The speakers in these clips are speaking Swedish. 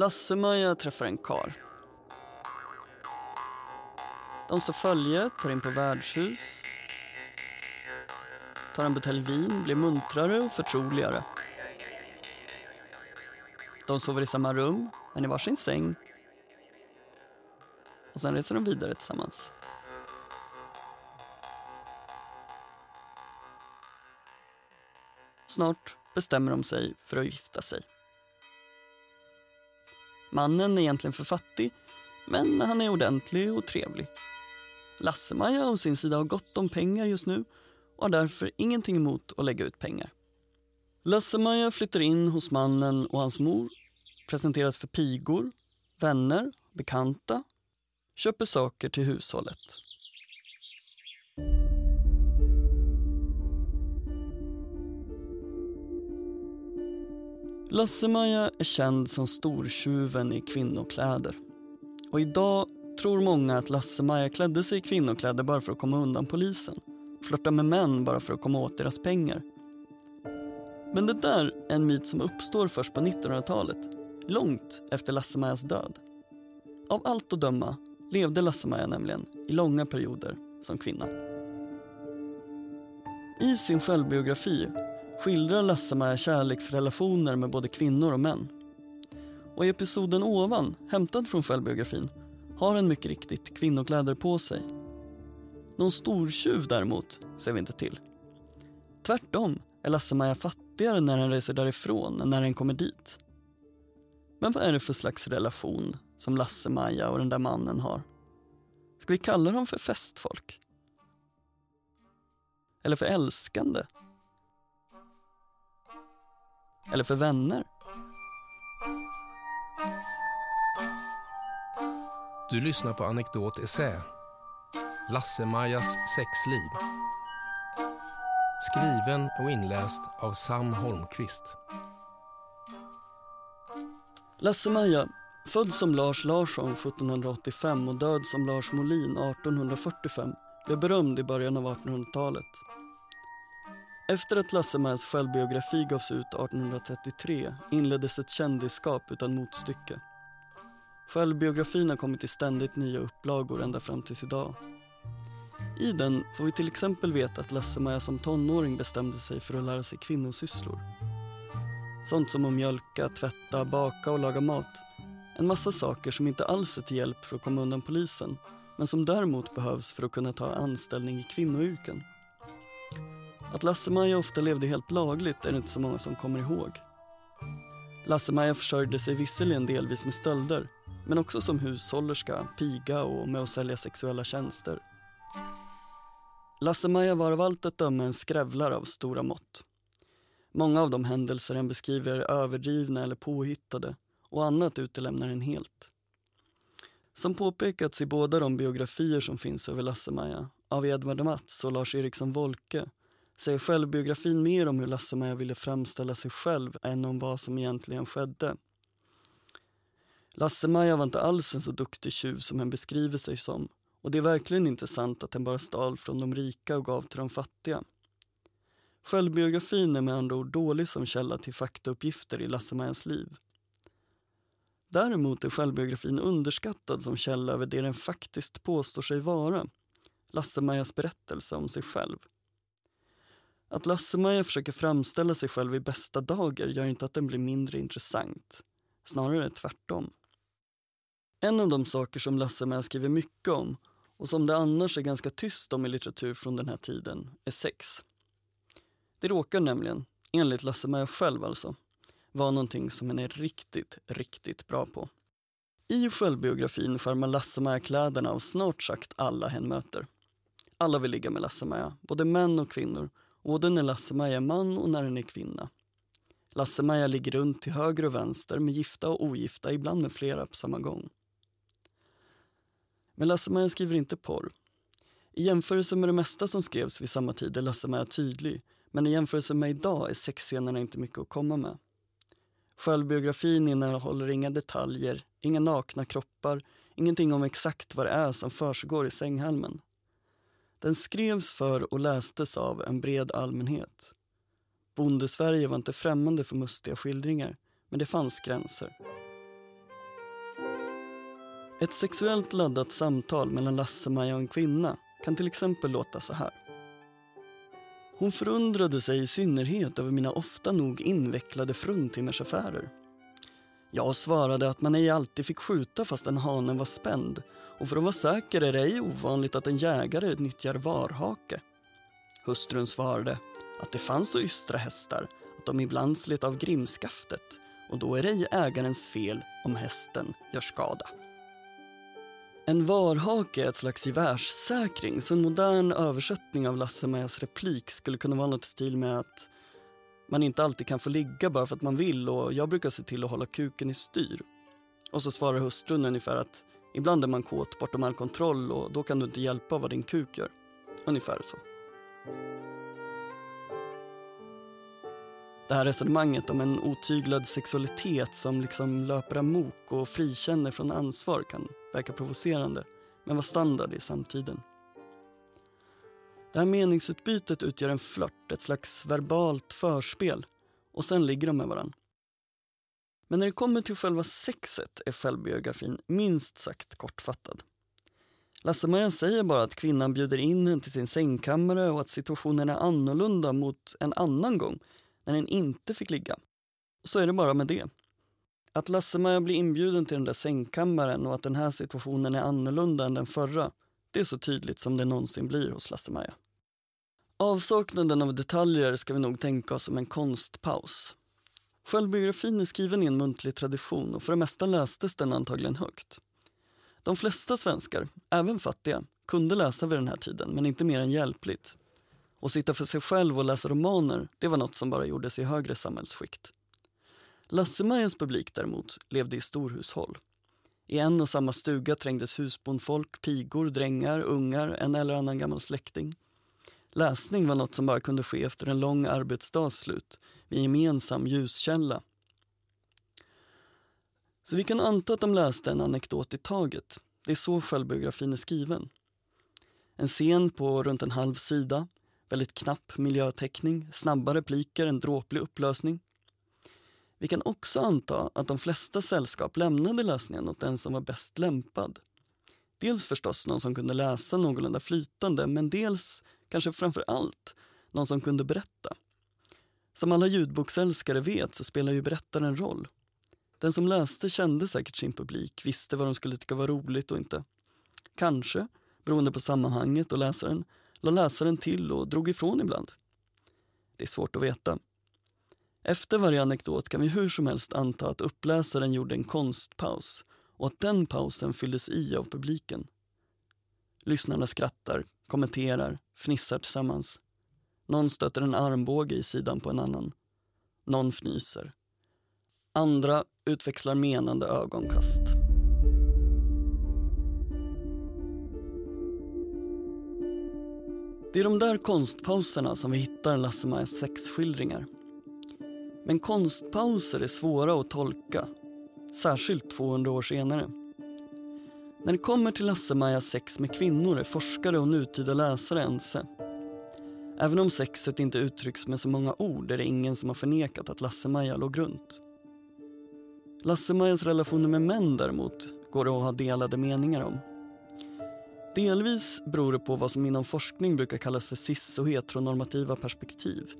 Lasse-Maja träffar en kar. De står följe, tar in på värdshus tar en butelj vin, blir muntrare och förtroligare. De sover i samma rum, men i varsin säng. Och sen reser de vidare tillsammans. Snart bestämmer de sig för att gifta sig. Mannen är egentligen för fattig, men han är ordentlig och trevlig. Lasse-Maja å sin sida har gott om pengar just nu och har därför ingenting emot att lägga ut pengar. Lasse-Maja flyttar in hos mannen och hans mor, presenteras för pigor, vänner, bekanta, köper saker till hushållet. Lasse-Maja är känd som stortjuven i kvinnokläder. Och idag tror många att Lasse-Maja klädde sig i kvinnokläder bara för att komma undan polisen. Flörta med män bara för att komma åt deras pengar. Men det där är en myt som uppstår först på 1900-talet, långt efter Lasse-Majas död. Av allt att döma levde Lasse-Maja nämligen i långa perioder som kvinna. I sin självbiografi skildrar Lasse-Maja kärleksrelationer med både kvinnor och män. Och i episoden ovan, hämtad från självbiografin, har han mycket riktigt kvinnokläder på sig. Någon stortjuv däremot ser vi inte till. Tvärtom är Lasse-Maja fattigare när han reser därifrån än när han kommer dit. Men vad är det för slags relation som Lasse-Maja och den där mannen har? Ska vi kalla dem för festfolk? Eller för älskande? Eller för vänner? Du lyssnar på Anekdot Essä. Lasse-Majas sexliv. Skriven och inläst av Sam Holmqvist. Lasse-Maja, född som Lars Larsson 1785 och död som Lars Molin 1845, blev berömd i början av 1800-talet. Efter att LasseMajas självbiografi gavs ut 1833 inleddes ett kändisskap utan motstycke. Självbiografin har kommit i ständigt nya upplagor ända fram tills idag. I den får vi till exempel veta att Lasse-Maja som tonåring bestämde sig för att lära sig kvinnosysslor. Sånt som att mjölka, tvätta, baka och laga mat. En massa saker som inte alls är till hjälp för att komma undan polisen men som däremot behövs för att kunna ta anställning i kvinnoyrken. Att Lasse-Maja ofta levde helt lagligt är det inte så många som kommer ihåg. Lasse-Maja försörjde sig visserligen delvis med stölder men också som hushållerska, piga och med att sälja sexuella tjänster. Lasse-Maja var av allt att döma en skrävlare av stora mått. Många av de händelser han beskriver är överdrivna eller påhittade och annat utelämnar en helt. Som påpekats i båda de biografier som finns över Lasse-Maja av Edvard Mats och Lars Eriksson Wolke säger självbiografin mer om hur Lasse-Maja ville framställa sig själv än om vad som egentligen skedde. Lasse-Maja var inte alls en så duktig tjuv som hen beskriver sig som och det är verkligen inte sant att den bara stal från de rika och gav till de fattiga. Självbiografin är med andra ord dålig som källa till faktauppgifter i Lasse-Majas liv. Däremot är självbiografin underskattad som källa över det den faktiskt påstår sig vara, Lasse-Majas berättelse om sig själv. Att Lasse-Maja försöker framställa sig själv i bästa dagar gör inte att den blir mindre intressant. Snarare tvärtom. En av de saker som Lasse-Maja skriver mycket om och som det annars är ganska tyst om i litteratur från den här tiden är sex. Det råkar nämligen, enligt Lasse-Maja själv alltså, vara någonting som han är riktigt, riktigt bra på. I självbiografin skärmar Lasse-Maja kläderna av snart sagt alla hen möter. Alla vill ligga med Lasse-Maja, både män och kvinnor, både när Lasse-Maja är man och när den är kvinna. Lasse-Maja ligger runt till höger och vänster med gifta och ogifta, ibland med flera på samma gång. Men Lasse-Maja skriver inte porr. I jämförelse med det mesta som skrevs vid samma tid är Lasse-Maja tydlig, men i jämförelse med idag är sexscenerna inte mycket att komma med. Självbiografin innehåller inga detaljer, inga nakna kroppar, ingenting om exakt vad det är som försiggår i sänghalmen. Den skrevs för och lästes av en bred allmänhet. Bondesverige var inte främmande för mustiga skildringar, men det fanns gränser. Ett sexuellt laddat samtal mellan Lasse-Maja och en kvinna kan till exempel låta så här. Hon förundrade sig i synnerhet över mina ofta nog invecklade fruntimmersaffärer. Jag svarade att man ej alltid fick skjuta fastän hanen var spänd och för att vara säker är det ej ovanligt att en jägare nyttjar varhake. Hustrun svarade att det fanns så ystra hästar att de ibland slet av grimskaftet och då är det ej ägarens fel om hästen gör skada. En varhake är ett slags gevärssäkring så en modern översättning av Lasse-Majas replik skulle kunna vara något i stil med att man inte alltid kan få ligga bara för att man vill och jag brukar se till att hålla kuken i styr. Och så svarar hustrun ungefär att ibland är man kåt bortom all kontroll och då kan du inte hjälpa vad din kuk gör. Ungefär så. Det här resonemanget om en otyglad sexualitet som liksom löper amok och frikänner från ansvar kan verka provocerande, men var standard i samtiden. Det här meningsutbytet utgör en flört, ett slags verbalt förspel och sen ligger de med varandra. Men när det kommer till själva sexet är självbiografin minst sagt kortfattad. Lasse-Maja säger bara att kvinnan bjuder in henne till sin sängkammare och att situationen är annorlunda mot en annan gång när den inte fick ligga. Så är det bara med det. Att Lasse-Maja blir inbjuden till den där sängkammaren och att den här situationen är annorlunda än den förra, det är så tydligt som det någonsin blir hos Lasse-Maja. Avsaknaden av detaljer ska vi nog tänka oss som en konstpaus. Självbiografin är skriven i en muntlig tradition och för det mesta lästes den antagligen högt. De flesta svenskar, även fattiga, kunde läsa vid den här tiden men inte mer än hjälpligt. Att sitta för sig själv och läsa romaner, det var något som bara gjordes i högre samhällsskikt. Lasse-Majas publik däremot levde i storhushåll. I en och samma stuga trängdes husbondfolk, pigor, drängar, ungar, en eller annan gammal släkting. Läsning var något som bara kunde ske efter en lång arbetsdags slut med gemensam ljuskälla. Så vi kan anta att de läste en anekdot i taget. Det är så självbiografin är skriven. En scen på runt en halv sida, väldigt knapp miljöteckning, snabba repliker, en dråplig upplösning. Vi kan också anta att de flesta sällskap lämnade läsningen åt den som var bäst lämpad. Dels förstås någon som kunde läsa någorlunda flytande men dels, kanske framför allt, någon som kunde berätta. Som alla ljudboksälskare vet så spelar ju berättaren roll. Den som läste kände säkert sin publik, visste vad de skulle tycka var roligt och inte. Kanske, beroende på sammanhanget och läsaren, la läsaren till och drog ifrån ibland. Det är svårt att veta. Efter varje anekdot kan vi hur som helst anta att uppläsaren gjorde en konstpaus och att den pausen fylldes i av publiken. Lyssnarna skrattar, kommenterar, fnissar tillsammans. Någon stöter en armbåge i sidan på en annan. Någon fnyser. Andra utväxlar menande ögonkast. Det är de där konstpauserna som vi hittar Lasse-Majas sexskildringar. Men konstpauser är svåra att tolka, särskilt 200 år senare. När det kommer till Lasse-Majas sex med kvinnor är forskare och nutida läsare ense. Även om sexet inte uttrycks med så många ord är det ingen som har förnekat att Lasse-Maja låg runt. Lasse-Majas relationer med män däremot går det att ha delade meningar om. Delvis beror det på vad som inom forskning brukar kallas för cis och heteronormativa perspektiv.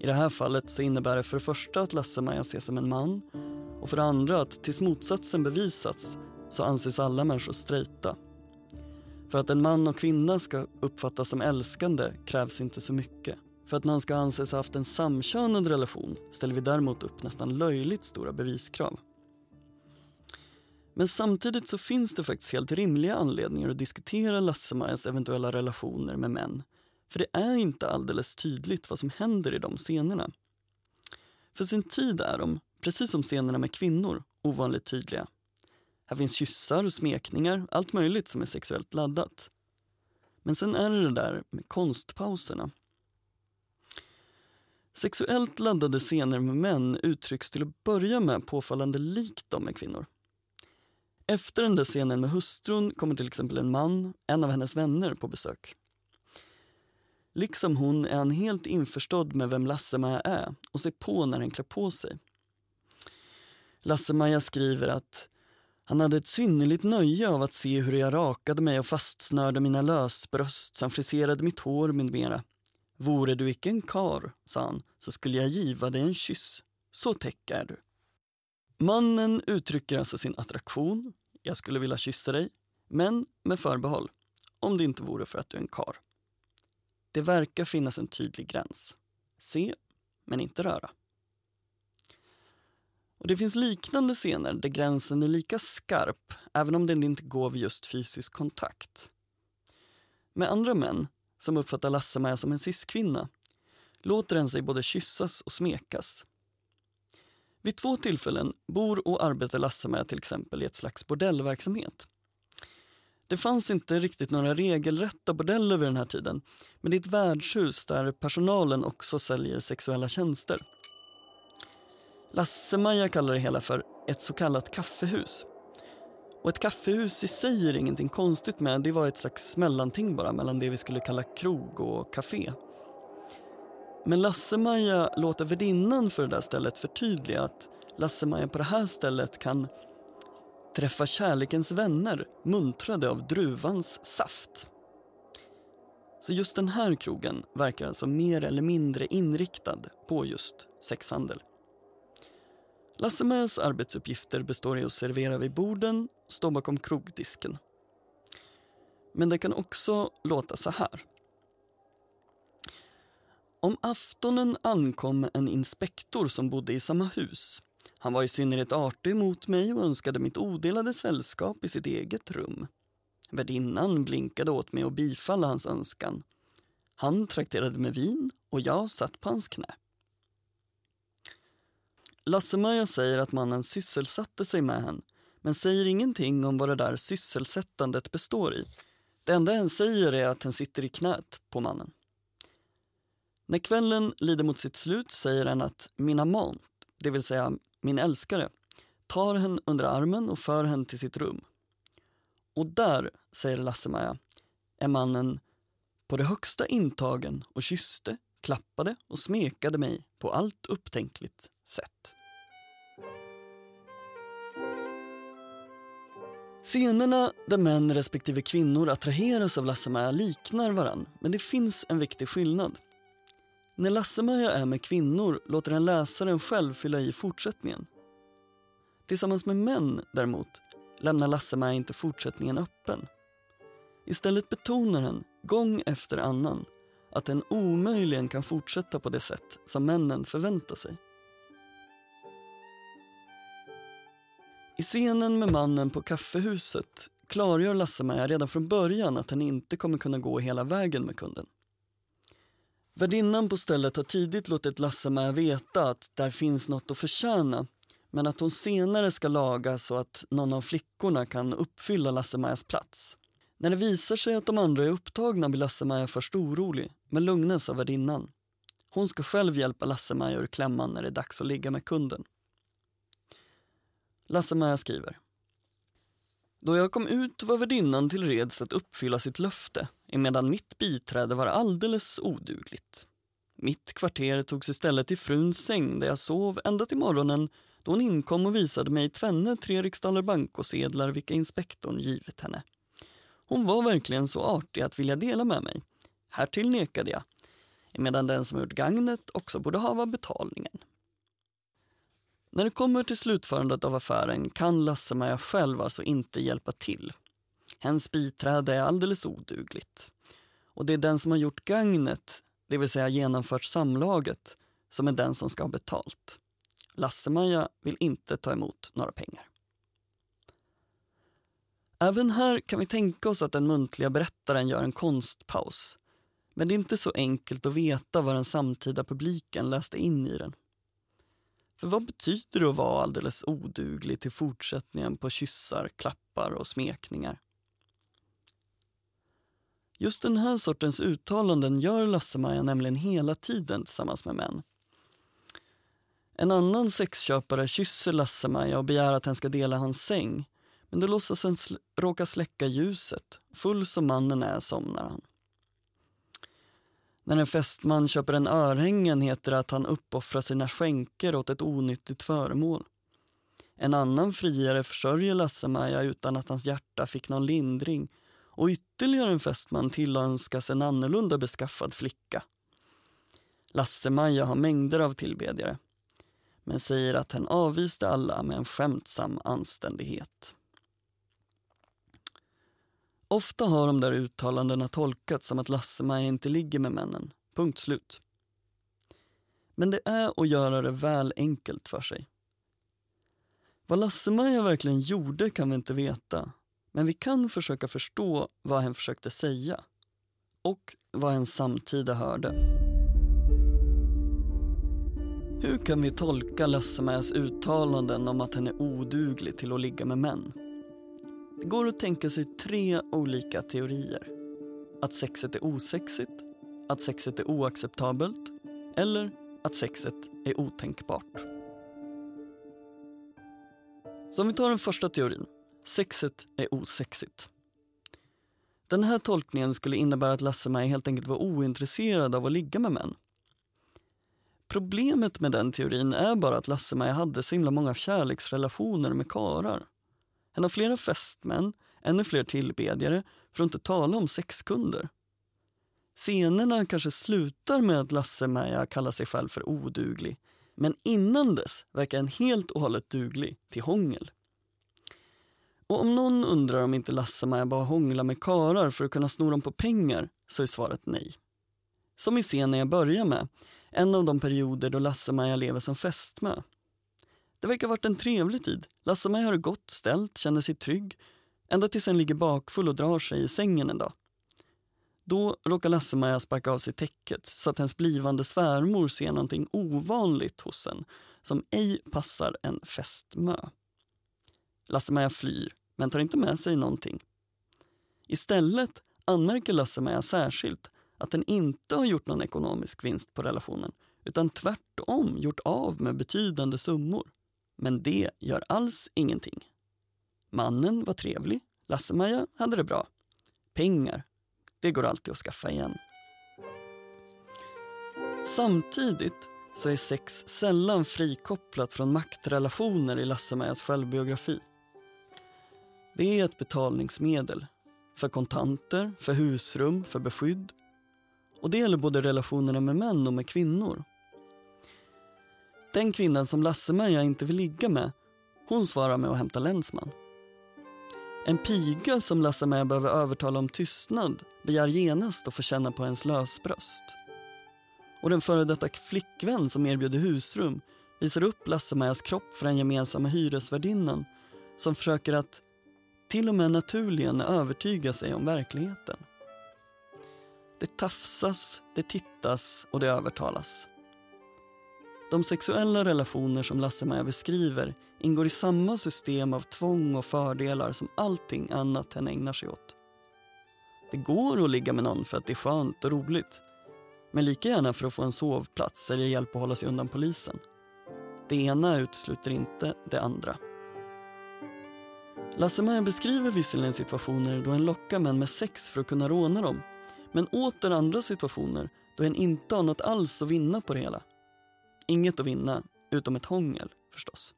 I det här fallet så innebär det för det första att Lasse-Maja ses som en man och för det andra att tills motsatsen bevisats så anses alla människor straighta. För att en man och kvinna ska uppfattas som älskande krävs inte så mycket. För att någon ska anses ha haft en samkönad relation ställer vi däremot upp nästan löjligt stora beviskrav. Men samtidigt så finns det faktiskt helt rimliga anledningar att diskutera Lasse-Majas eventuella relationer med män. För det är inte alldeles tydligt vad som händer i de scenerna. För sin tid är de, precis som scenerna med kvinnor, ovanligt tydliga. Här finns kyssar, smekningar, allt möjligt som är sexuellt laddat. Men sen är det det där med konstpauserna. Sexuellt laddade scener med män uttrycks till att börja med påfallande likt de med kvinnor. Efter den där scenen med hustrun kommer till exempel en man, en av hennes vänner, på besök. Liksom hon är han helt införstådd med vem Lasse-Maja är och ser på när den klär på sig. Lasse-Maja skriver att Han hade ett synnerligt nöje av att se hur jag rakade mig och fastsnörde mina lösbröst samt friserade mitt hår med mera. Vore du icke en kar, sa han, så skulle jag giva dig en kyss. Så täck är du. Mannen uttrycker alltså sin attraktion. Jag skulle vilja kyssa dig, men med förbehåll. Om det inte vore för att du är en kar. Det verkar finnas en tydlig gräns. Se, men inte röra. Och Det finns liknande scener där gränsen är lika skarp, även om den inte går vid just fysisk kontakt. Med andra män, som uppfattar Lasse-Maja som en cis-kvinna, låter den sig både kyssas och smekas. Vid två tillfällen bor och arbetar Lasse-Maja till exempel i ett slags bordellverksamhet. Det fanns inte riktigt några regelrätta bordeller vid den här tiden, men det är ett värdshus där personalen också säljer sexuella tjänster. Lasse-Maja kallar det hela för ett så kallat kaffehus. Och ett kaffehus i sig är ingenting konstigt med, det var ett slags mellanting bara mellan det vi skulle kalla krog och café. Men Lasse-Maja låter värdinnan för det där stället förtydliga att Lasse-Maja på det här stället kan träffa kärlekens vänner muntrade av druvans saft. Så just den här krogen verkar alltså mer eller mindre inriktad på just sexhandel. Lasse Mäs arbetsuppgifter består i att servera vid borden och stå bakom krogdisken. Men det kan också låta så här. Om aftonen ankom en inspektor som bodde i samma hus. Han var i synnerhet artig mot mig och önskade mitt odelade sällskap i sitt eget rum. Värdinnan blinkade åt mig och bifalla hans önskan. Han trakterade med vin och jag satt på hans knä. Lasse-Maja säger att mannen sysselsatte sig med henne men säger ingenting om vad det där sysselsättandet består i. Det enda hen säger är att hen sitter i knät på mannen. När kvällen lider mot sitt slut säger han att min amant, det vill säga min älskare, tar henne under armen och för henne till sitt rum. Och där, säger Lasse-Maja, är mannen på det högsta intagen och kysste, klappade och smekade mig på allt upptänkligt sätt. Scenerna där män respektive kvinnor attraheras av Lasse-Maja liknar varann, men det finns en viktig skillnad. När Lasse-Maja är med kvinnor låter han läsaren själv fylla i fortsättningen. Tillsammans med män, däremot, lämnar Lasse-Maja inte fortsättningen öppen. Istället betonar han, gång efter annan, att den omöjligen kan fortsätta på det sätt som männen förväntar sig. I scenen med mannen på kaffehuset klargör Lasse-Maja redan från början att han inte kommer kunna gå hela vägen med kunden. Värdinnan på stället har tidigt låtit Lasse-Maja veta att där finns något att förtjäna men att hon senare ska laga så att någon av flickorna kan uppfylla Lasse-Majas plats. När det visar sig att de andra är upptagna blir Lasse-Maja först orolig men lugnas av värdinnan. Hon ska själv hjälpa Lasse-Maja ur klämman när det är dags att ligga med kunden. Lasse-Maja skriver. Då jag kom ut var värdinnan till reds att uppfylla sitt löfte emedan mitt biträde var alldeles odugligt. Mitt kvarter togs istället till fruns säng där jag sov ända till morgonen då hon inkom och visade mig tvenne tre riksdaler bankosedlar vilka inspektorn givit henne. Hon var verkligen så artig att vilja dela med mig. Härtill nekade jag, emedan den som gjort gagnet också borde hava betalningen. När det kommer till slutförandet av affären kan Lasse-Maja själv alltså inte hjälpa till. Hens biträde är alldeles odugligt. Och det är den som har gjort gagnet, det vill säga genomfört samlaget, som är den som ska ha betalt. Lasse-Maja vill inte ta emot några pengar. Även här kan vi tänka oss att den muntliga berättaren gör en konstpaus. Men det är inte så enkelt att veta vad den samtida publiken läste in i den. För vad betyder det att vara alldeles oduglig till fortsättningen på kyssar, klappar och smekningar? Just den här sortens uttalanden gör Lasse-Maja nämligen hela tiden tillsammans med män. En annan sexköpare kysser Lasse-Maja och begär att han ska dela hans säng. Men då låtsas han sl råka släcka ljuset. Full som mannen är somnar han. När en fästman köper en örhängen heter det att han uppoffrar sina skänker åt ett onyttigt föremål. En annan friare försörjer Lasse-Maja utan att hans hjärta fick någon lindring och ytterligare en fästman tillönskas en annorlunda beskaffad flicka. Lasse-Maja har mängder av tillbedjare men säger att han avviste alla med en skämtsam anständighet. Ofta har de där uttalandena tolkats som att Lasse-Maja inte ligger med männen. Punkt slut. Men det är att göra det väl enkelt för sig. Vad Lasse-Maja verkligen gjorde kan vi inte veta. Men vi kan försöka förstå vad hen försökte säga. Och vad hen samtida hörde. Hur kan vi tolka Lasse-Majas uttalanden om att hen är oduglig till att ligga med män? Det går att tänka sig tre olika teorier. Att sexet är osexigt, att sexet är oacceptabelt eller att sexet är otänkbart. Så om vi tar den första teorin, sexet är osexigt. Den här tolkningen skulle innebära att Lasse-Maja helt enkelt var ointresserad av att ligga med män. Problemet med den teorin är bara att Lasse-Maja hade så himla många kärleksrelationer med karar. Han har flera fästmän, ännu fler tillbedjare, för att inte tala om sexkunder. Scenerna kanske slutar med att Lasse-Maja kallar sig själv för oduglig. Men innan dess verkar han helt och hållet duglig till hångel. Och om någon undrar om inte Lasse-Maja bara hånglar med karar för att kunna sno dem på pengar så är svaret nej. Som i scenen jag börjar med, en av de perioder då Lasse-Maja lever som fästmö. Det verkar ha varit en trevlig tid. Lasse-Maja har det gott ställt, känner sig trygg. Ända tills han ligger bakfull och drar sig i sängen en dag. Då råkar Lasse-Maja sparka av sig täcket så att hennes blivande svärmor ser någonting ovanligt hos en som ej passar en fästmö. Lasse-Maja flyr, men tar inte med sig någonting. Istället anmärker Lasse-Maja särskilt att den inte har gjort någon ekonomisk vinst på relationen utan tvärtom gjort av med betydande summor. Men det gör alls ingenting. Mannen var trevlig, Lasse-Maja hade det bra. Pengar, det går alltid att skaffa igen. Samtidigt så är sex sällan frikopplat från maktrelationer i Lasse-Majas självbiografi. Det är ett betalningsmedel för kontanter, för husrum, för beskydd. Och det gäller både relationerna med män och med kvinnor. Den kvinnan som Lasse-Maja inte vill ligga med, hon svarar med att hämta länsman. En piga som Lasse-Maja behöver övertala om tystnad begär genast att få känna på ens lösbröst. Och den före detta flickvän som erbjuder husrum visar upp Lasse-Majas kropp för den gemensamma hyresvärdinnan som försöker att till och med naturligen övertyga sig om verkligheten. Det tafsas, det tittas och det övertalas. De sexuella relationer som Lasse-Maja beskriver ingår i samma system av tvång och fördelar som allting annat hen ägnar sig åt. Det går att ligga med någon för att det är skönt och roligt. Men lika gärna för att få en sovplats eller hjälp att hålla sig undan polisen. Det ena utesluter inte det andra. Lasse-Maja beskriver visserligen situationer då en lockar män med sex för att kunna råna dem. Men åter andra situationer då en inte har något alls att vinna på det hela. Inget att vinna, utom ett hångel förstås.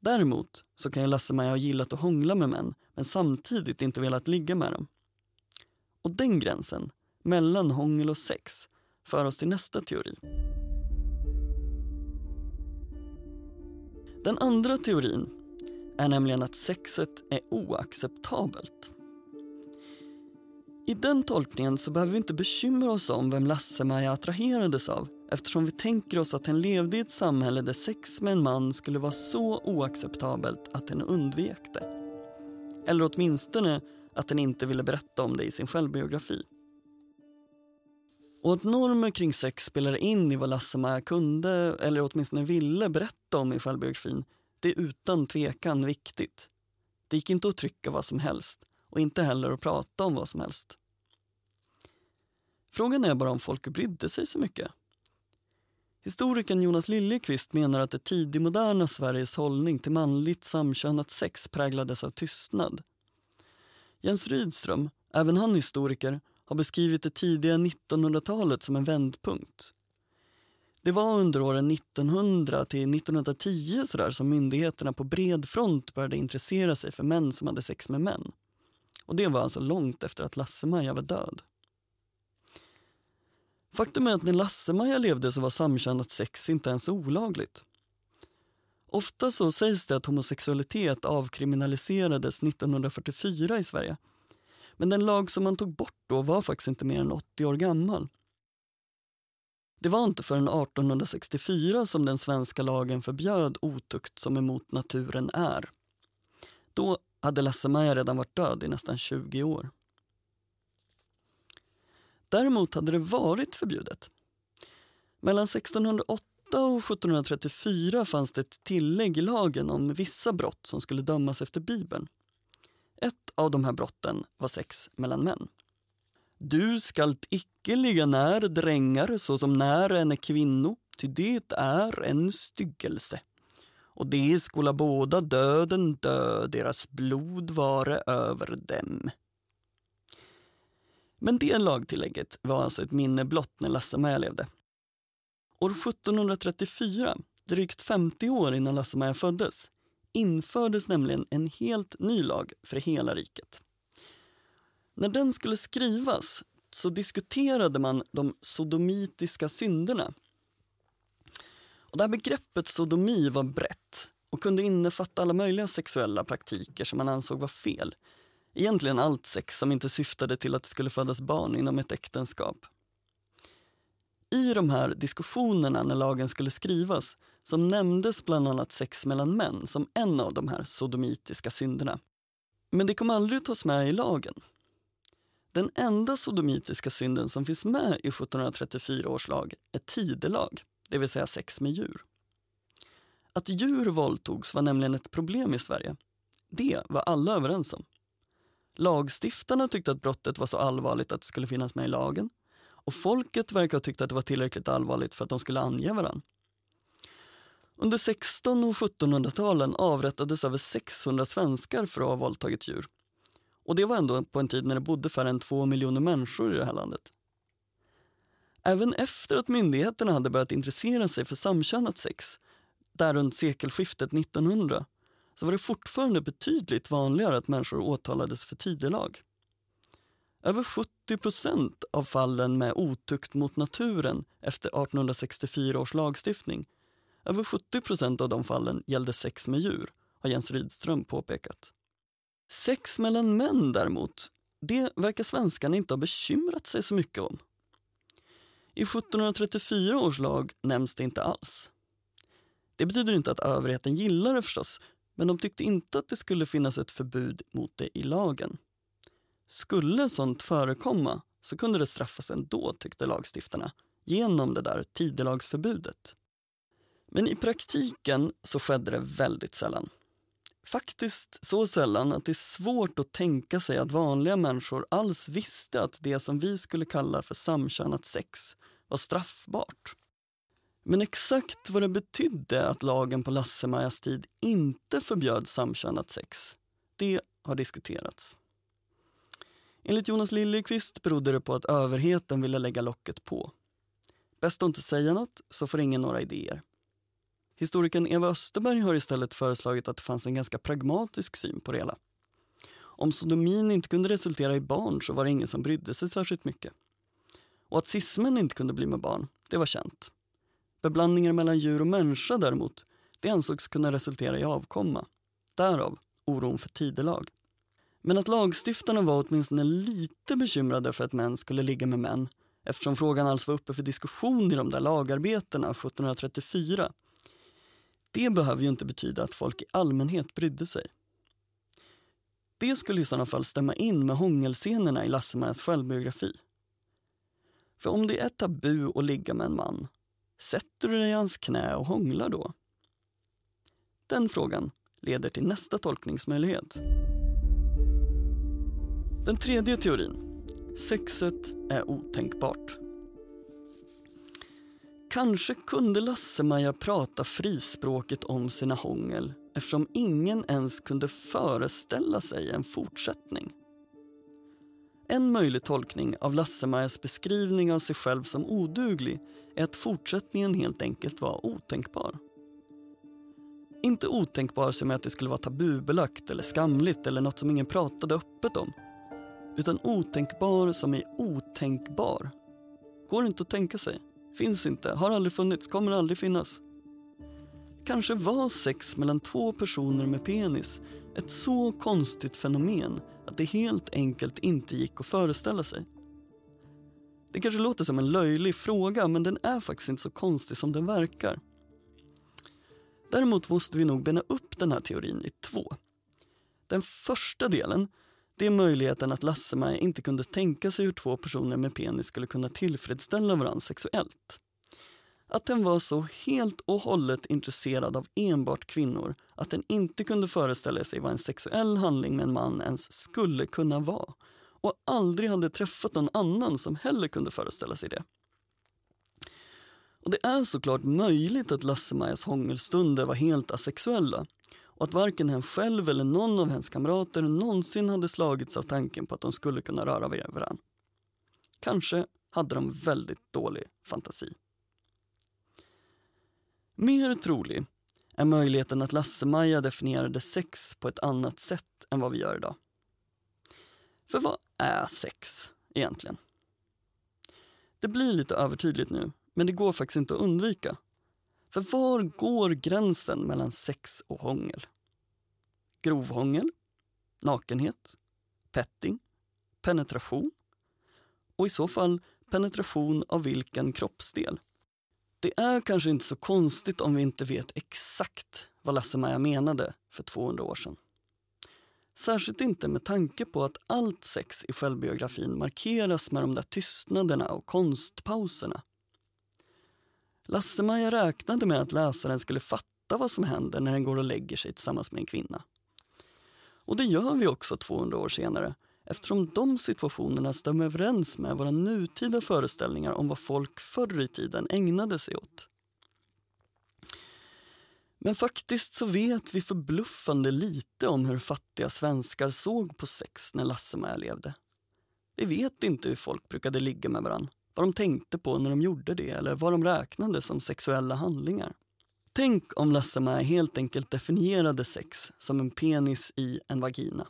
Däremot så kan ju Lasse-Maja ha gillat att hångla med män men samtidigt inte velat ligga med dem. Och den gränsen, mellan hångel och sex, för oss till nästa teori. Den andra teorin är nämligen att sexet är oacceptabelt. I den tolkningen så behöver vi inte bekymra oss om vem Lasse-Maja attraherades av eftersom vi tänker oss att hen levde i ett samhälle där sex med en man skulle vara så oacceptabelt att hen undvek det. Eller åtminstone att den inte ville berätta om det i sin självbiografi. Och att normer kring sex spelar in i vad Lasse-Maja kunde, eller åtminstone ville, berätta om i självbiografin, det är utan tvekan viktigt. Det gick inte att trycka vad som helst och inte heller att prata om vad som helst. Frågan är bara om folk brydde sig så mycket. Historikern Jonas Liljeqvist menar att det tidigmoderna Sveriges hållning till manligt samkönat sex präglades av tystnad. Jens Rydström, även han historiker, har beskrivit det tidiga 1900-talet som en vändpunkt. Det var under åren 1900 till 1910 så där, som myndigheterna på bred front började intressera sig för män som hade sex med män. Och det var alltså långt efter att Lasse-Maja var död. Faktum är att när Lasse-Maja levde så var samkönat sex inte ens olagligt. Ofta så sägs det att homosexualitet avkriminaliserades 1944 i Sverige. Men den lag som man tog bort då var faktiskt inte mer än 80 år gammal. Det var inte förrän 1864 som den svenska lagen förbjöd otukt som emot naturen är. Då hade Lasse-Maja redan varit död i nästan 20 år. Däremot hade det varit förbjudet. Mellan 1608 och 1734 fanns det ett tillägg i lagen om vissa brott som skulle dömas efter Bibeln. Ett av de här brotten var sex mellan män. Du skalt icke ligga när drängar såsom när en är kvinno, ty det är en styggelse. Och de skola båda döden dö, deras blod vare över dem. Men det lagtillägget var alltså ett minne blott när Lasse-Maja levde. År 1734, drygt 50 år innan Lasse-Maja föddes, infördes nämligen en helt ny lag för hela riket. När den skulle skrivas så diskuterade man de sodomitiska synderna. Och det här begreppet sodomi var brett och kunde innefatta alla möjliga sexuella praktiker som man ansåg var fel. Egentligen allt sex som inte syftade till att det skulle födas barn inom ett äktenskap. I de här diskussionerna när lagen skulle skrivas så nämndes bland annat sex mellan män som en av de här sodomitiska synderna. Men det kom aldrig att tas med i lagen. Den enda sodomitiska synden som finns med i 1734 års lag är tidelag, det vill säga sex med djur. Att djur våldtogs var nämligen ett problem i Sverige. Det var alla överens om. Lagstiftarna tyckte att brottet var så allvarligt att det skulle finnas med i lagen och folket verkar ha tyckt att det var tillräckligt allvarligt för att de skulle ange varandra. Under 16 och 1700-talen avrättades över 600 svenskar för att ha våldtagit djur. Och det var ändå på en tid när det bodde färre än två miljoner människor i det här landet. Även efter att myndigheterna hade börjat intressera sig för samkönat sex, där runt sekelskiftet 1900, så var det fortfarande betydligt vanligare att människor åtalades för tidelag. Över 70 procent av fallen med otukt mot naturen efter 1864 års lagstiftning, över 70 procent av de fallen gällde sex med djur, har Jens Rydström påpekat. Sex mellan män däremot, det verkar svenskarna inte ha bekymrat sig så mycket om. I 1734 års lag nämns det inte alls. Det betyder inte att överheten gillar det förstås, men de tyckte inte att det skulle finnas ett förbud mot det i lagen. Skulle sånt förekomma så kunde det straffas ändå, tyckte lagstiftarna, genom det där tidelagsförbudet. Men i praktiken så skedde det väldigt sällan. Faktiskt så sällan att det är svårt att tänka sig att vanliga människor alls visste att det som vi skulle kalla för samkönat sex var straffbart. Men exakt vad det betydde att lagen på Lasse-Majas tid inte förbjöd samkönat sex, det har diskuterats. Enligt Jonas Liljeqvist berodde det på att överheten ville lägga locket på. Bäst att inte säga något, så får ingen några idéer. Historikern Eva Österberg har istället föreslagit att det fanns en ganska pragmatisk syn på det hela. Om sodomin inte kunde resultera i barn så var det ingen som brydde sig särskilt mycket. Och att cismen inte kunde bli med barn, det var känt. Beblandningar mellan djur och människa däremot, det ansågs kunna resultera i avkomma. Därav oron för tidelag. Men att lagstiftarna var åtminstone lite bekymrade för att män skulle ligga med män eftersom frågan alls var uppe för diskussion i de där lagarbetena 1734 det behöver ju inte betyda att folk i allmänhet brydde sig. Det skulle i sådana fall stämma in med hångelscenerna i Lasse-Majas självbiografi. För om det är tabu att ligga med en man, sätter du dig i hans knä och hånglar då? Den frågan leder till nästa tolkningsmöjlighet. Den tredje teorin. Sexet är otänkbart. Kanske kunde Lasse-Maja prata frispråket om sina hångel eftersom ingen ens kunde föreställa sig en fortsättning. En möjlig tolkning av Lasse-Majas beskrivning av sig själv som oduglig är att fortsättningen helt enkelt var otänkbar. Inte otänkbar som att det skulle vara tabubelagt eller skamligt eller något som ingen pratade öppet om. Utan otänkbar som är otänkbar. Går inte att tänka sig. Finns inte, har aldrig funnits, kommer aldrig finnas. Kanske var sex mellan två personer med penis ett så konstigt fenomen att det helt enkelt inte gick att föreställa sig. Det kanske låter som en löjlig fråga men den är faktiskt inte så konstig som den verkar. Däremot måste vi nog bena upp den här teorin i två. Den första delen det är möjligheten att Lasse-Maja inte kunde tänka sig hur två personer med penis skulle kunna tillfredsställa varandra sexuellt. Att den var så helt och hållet intresserad av enbart kvinnor att den inte kunde föreställa sig vad en sexuell handling med en man ens skulle kunna vara och aldrig hade träffat någon annan som heller kunde föreställa sig det. Och det är såklart möjligt att Lasse-Majas hångelstunder var helt asexuella och att varken hen själv eller någon av hennes kamrater någonsin hade slagits av tanken på att de skulle kunna röra vid varandra. Kanske hade de väldigt dålig fantasi. Mer trolig är möjligheten att Lasse-Maja definierade sex på ett annat sätt än vad vi gör idag. För vad är sex egentligen? Det blir lite övertydligt nu, men det går faktiskt inte att undvika. För var går gränsen mellan sex och hångel? Grovhångel? Nakenhet? Petting? Penetration? Och i så fall penetration av vilken kroppsdel? Det är kanske inte så konstigt om vi inte vet exakt vad Lasse-Maja menade för 200 år sedan. Särskilt inte med tanke på att allt sex i självbiografin markeras med de där tystnaderna och konstpauserna. Lasse-Maja räknade med att läsaren skulle fatta vad som händer när den går och lägger sig tillsammans med en kvinna. Och det gör vi också 200 år senare eftersom de situationerna stämmer överens med våra nutida föreställningar om vad folk förr i tiden ägnade sig åt. Men faktiskt så vet vi förbluffande lite om hur fattiga svenskar såg på sex när Lasse-Maja levde. Vi vet inte hur folk brukade ligga med varandra, vad de tänkte på när de gjorde det eller vad de räknade som sexuella handlingar. Tänk om lasse helt enkelt definierade sex som en penis i en vagina.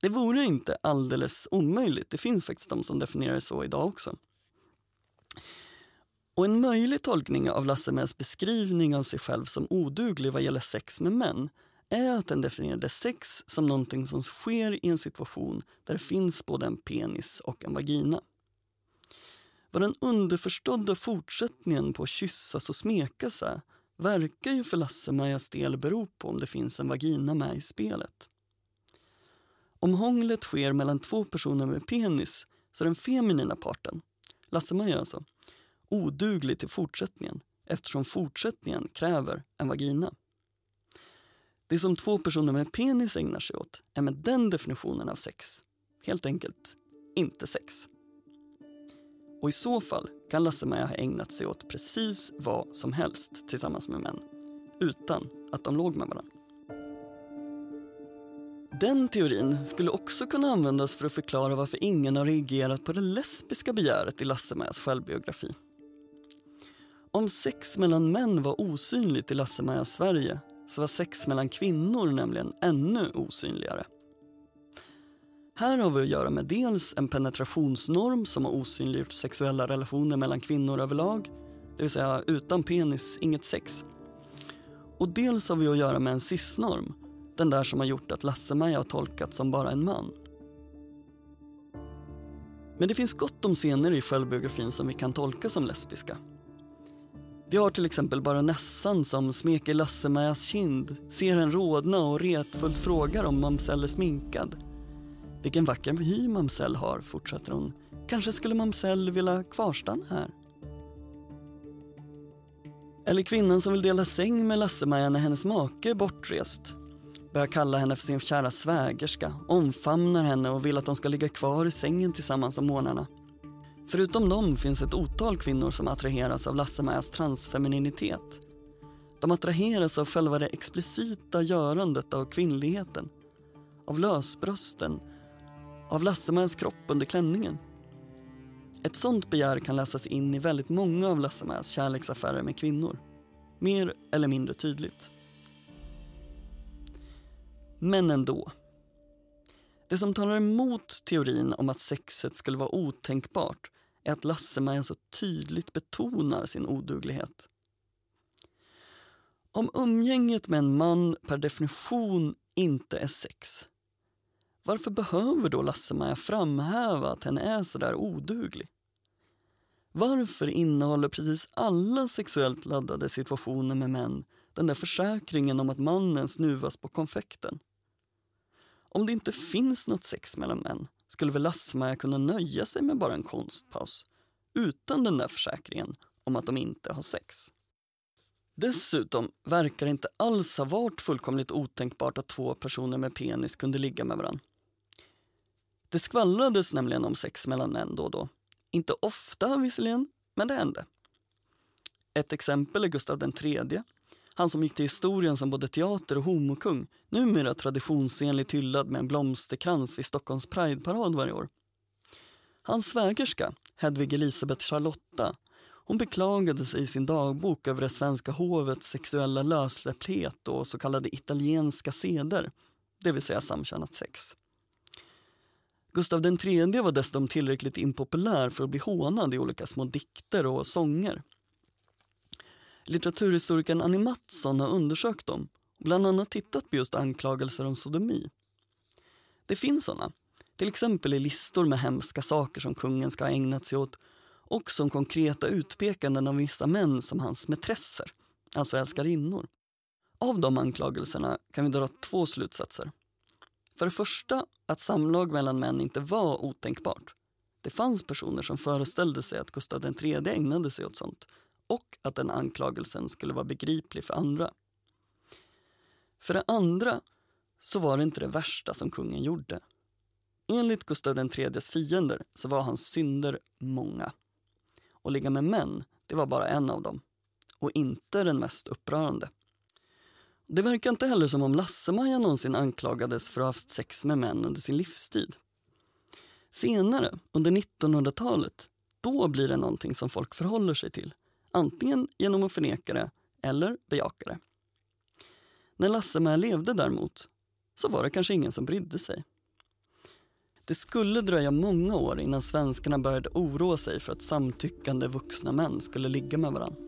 Det vore inte alldeles omöjligt. Det finns faktiskt de som definierar det så idag också. Och en möjlig tolkning av Lasse beskrivning av sig själv som oduglig vad gäller sex med män är att den definierade sex som någonting som sker i en situation där det finns både en penis och en vagina. Vad den underförstådda fortsättningen på att kyssas och smekas är verkar ju för Lasse-Majas del bero på om det finns en vagina med i spelet. Om hånglet sker mellan två personer med penis så är den feminina parten, Lasse-Maja alltså, oduglig till fortsättningen eftersom fortsättningen kräver en vagina. Det som två personer med penis ägnar sig åt är med den definitionen av sex helt enkelt inte sex. Och i så fall kan Lasse-Maja ha ägnat sig åt precis vad som helst tillsammans med män utan att de låg med varandra. Den teorin skulle också kunna användas för att förklara varför ingen har reagerat på det lesbiska begäret i Lasse-Majas självbiografi. Om sex mellan män var osynligt i Lasse-Majas Sverige så var sex mellan kvinnor nämligen ännu osynligare. Här har vi att göra med dels en penetrationsnorm som har osynliggjort sexuella relationer mellan kvinnor överlag, det vill säga utan penis, inget sex. Och dels har vi att göra med en cisnorm den där som har gjort att Lasse-Maja har tolkats som bara en man. Men det finns gott om scener i självbiografin som vi kan tolka som lesbiska. Vi har till exempel baronessan som smeker Lasse-Majas kind, ser en rodna och retfullt frågar om mamsell är sminkad. Vilken vacker hy mamsell har, fortsätter hon. Kanske skulle mamsell vilja kvarstanna här? Eller kvinnan som vill dela säng med Lasse-Maja när hennes make är bortrest börjar kalla henne för sin kära svägerska, omfamnar henne och vill att de ska ligga kvar i sängen tillsammans om morgnarna. Förutom dem finns ett otal kvinnor som attraheras av Lasse-Majas transfemininitet. De attraheras av själva det explicita görandet av kvinnligheten, av lösbrösten, av Lassemans kropp under klänningen. Ett sånt begär kan läsas in i väldigt många av Lassemans kärleksaffärer med kvinnor. Mer eller mindre tydligt. Men ändå. Det som talar emot teorin om att sexet skulle vara otänkbart är att LasseMaja så tydligt betonar sin oduglighet. Om umgänget med en man per definition inte är sex, varför behöver då Lasse-Maja framhäva att henne är så där oduglig? Varför innehåller precis alla sexuellt laddade situationer med män den där försäkringen om att mannen snuvas på konfekten? Om det inte finns något sex mellan män skulle väl Lasse-Maja kunna nöja sig med bara en konstpaus utan den där försäkringen om att de inte har sex. Dessutom verkar det inte alls ha varit fullkomligt otänkbart att två personer med penis kunde ligga med varandra. Det skvallrades nämligen om sex mellan män då och då. Inte ofta visserligen, men det hände. Ett exempel är Gustav III, han som gick till historien som både teater och homokung, numera traditionsenligt hyllad med en blomsterkrans vid Stockholms Prideparad varje år. Hans svägerska, Hedvig Elisabeth Charlotta, hon beklagade sig i sin dagbok över det svenska hovets sexuella lössläppthet och så kallade italienska seder, det vill säga samkönat sex. Gustav III var dessutom tillräckligt impopulär för att bli hånad i olika små dikter och sånger. Litteraturhistorikern Annie Mattsson har undersökt dem och bland annat tittat på just anklagelser om sodomi. Det finns sådana, till exempel i listor med hemska saker som kungen ska ha ägnat sig åt och som konkreta utpekanden av vissa män som hans mätresser, alltså älskarinnor. Av de anklagelserna kan vi dra två slutsatser. För det första att samlag mellan män inte var otänkbart. Det fanns personer som föreställde sig att Gustav III ägnade sig åt sånt och att den anklagelsen skulle vara begriplig för andra. För det andra så var det inte det värsta som kungen gjorde. Enligt Gustav IIIs fiender så var hans synder många. Att ligga med män, det var bara en av dem. Och inte den mest upprörande. Det verkar inte heller som om Lasse-Maja någonsin anklagades för att ha haft sex med män under sin livstid. Senare, under 1900-talet, då blir det någonting som folk förhåller sig till. Antingen genom att förneka det eller bejaka det. När Lasse-Maja levde däremot, så var det kanske ingen som brydde sig. Det skulle dröja många år innan svenskarna började oroa sig för att samtyckande vuxna män skulle ligga med varandra.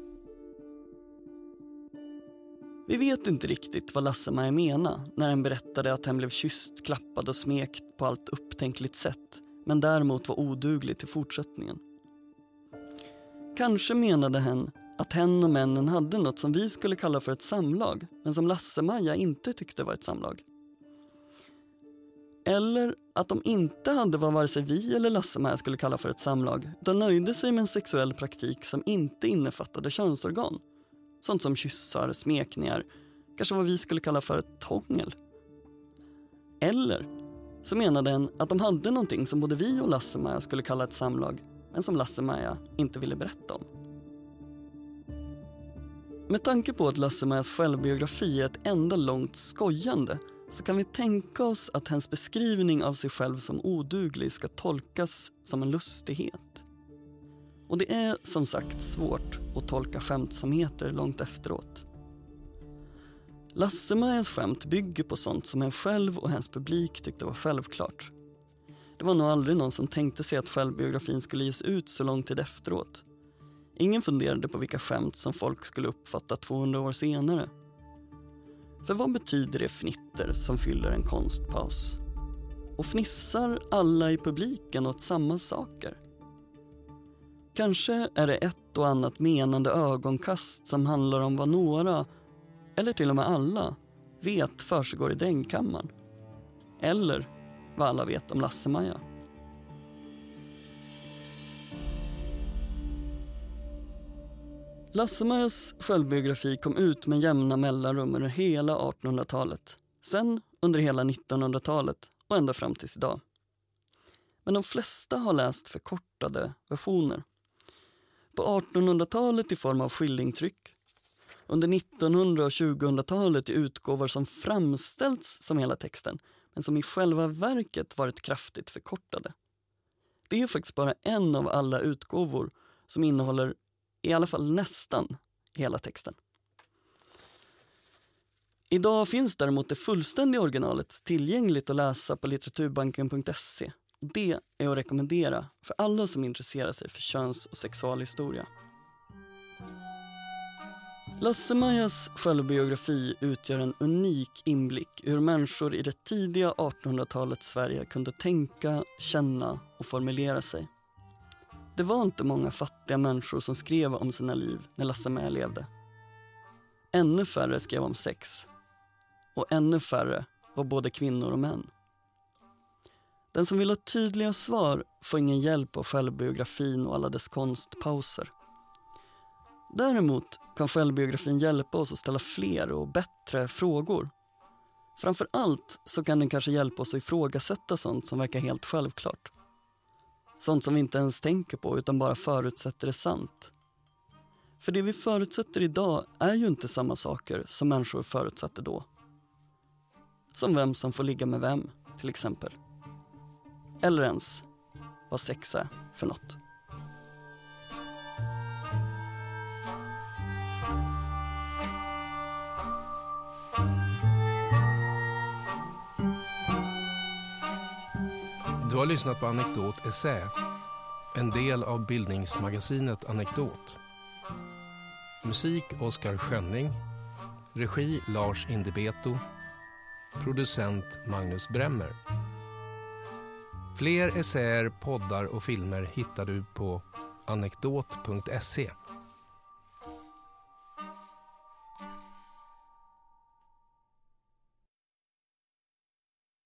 Vi vet inte riktigt vad Lasse-Maja menade när han berättade att han blev kysst, klappad och smekt på allt upptänkligt sätt men däremot var oduglig till fortsättningen. Kanske menade hen att hen och männen hade något som vi skulle kalla för ett samlag men som Lasse-Maja inte tyckte var ett samlag. Eller att de inte hade vad vare sig vi eller Lasse-Maja skulle kalla för ett samlag utan nöjde sig med en sexuell praktik som inte innefattade könsorgan. Sånt som kyssar, smekningar, kanske vad vi skulle kalla för ett hångel. Eller så menade en att de hade någonting som både vi och Lasse-Maja skulle kalla ett samlag men som Lasse-Maja inte ville berätta om. Med tanke på att Lasse-Majas självbiografi är ett enda långt skojande så kan vi tänka oss att hennes beskrivning av sig själv som oduglig ska tolkas som en lustighet. Och det är som sagt svårt att tolka skämtsamheter långt efteråt. Lasse-Majas skämt bygger på sånt som hen själv och hennes publik tyckte var självklart. Det var nog aldrig någon som tänkte sig att självbiografin skulle ges ut så lång tid efteråt. Ingen funderade på vilka skämt som folk skulle uppfatta 200 år senare. För vad betyder det fnitter som fyller en konstpaus? Och fnissar alla i publiken åt samma saker? Kanske är det ett och annat menande ögonkast som handlar om vad några, eller till och med alla, vet försiggår i drängkammaren. Eller vad alla vet om Lasse-Maja. Lasse-Majas självbiografi kom ut med jämna mellanrum under hela 1800-talet. Sen under hela 1900-talet och ända fram tills idag. Men de flesta har läst förkortade versioner. På 1800-talet i form av skillingtryck. Under 1900 och 2000-talet i utgåvor som framställts som hela texten men som i själva verket varit kraftigt förkortade. Det är faktiskt bara en av alla utgåvor som innehåller i alla fall nästan hela texten. Idag finns däremot det fullständiga originalet tillgängligt att läsa på litteraturbanken.se. Det är att rekommendera för alla som intresserar sig för köns och sexualhistoria. Lasse-Majas självbiografi utgör en unik inblick i hur människor i det tidiga 1800-talets Sverige kunde tänka, känna och formulera sig. Det var inte många fattiga människor som skrev om sina liv när Lasse-Maja levde. Ännu färre skrev om sex. Och ännu färre var både kvinnor och män. Den som vill ha tydliga svar får ingen hjälp av självbiografin och alla dess konstpauser. Däremot kan självbiografin hjälpa oss att ställa fler och bättre frågor. Framför allt så kan den kanske hjälpa oss att ifrågasätta sånt som verkar helt självklart. Sånt som vi inte ens tänker på utan bara förutsätter är sant. För det vi förutsätter idag är ju inte samma saker som människor förutsatte då. Som vem som får ligga med vem, till exempel. Eller ens vad sex är för något. Du har lyssnat på Anekdot Essä, en del av bildningsmagasinet Anekdot. Musik Oskar Schönning, regi Lars Indebeto, producent Magnus Bremmer. Fler essäer, poddar och filmer hittar du på anekdot.se.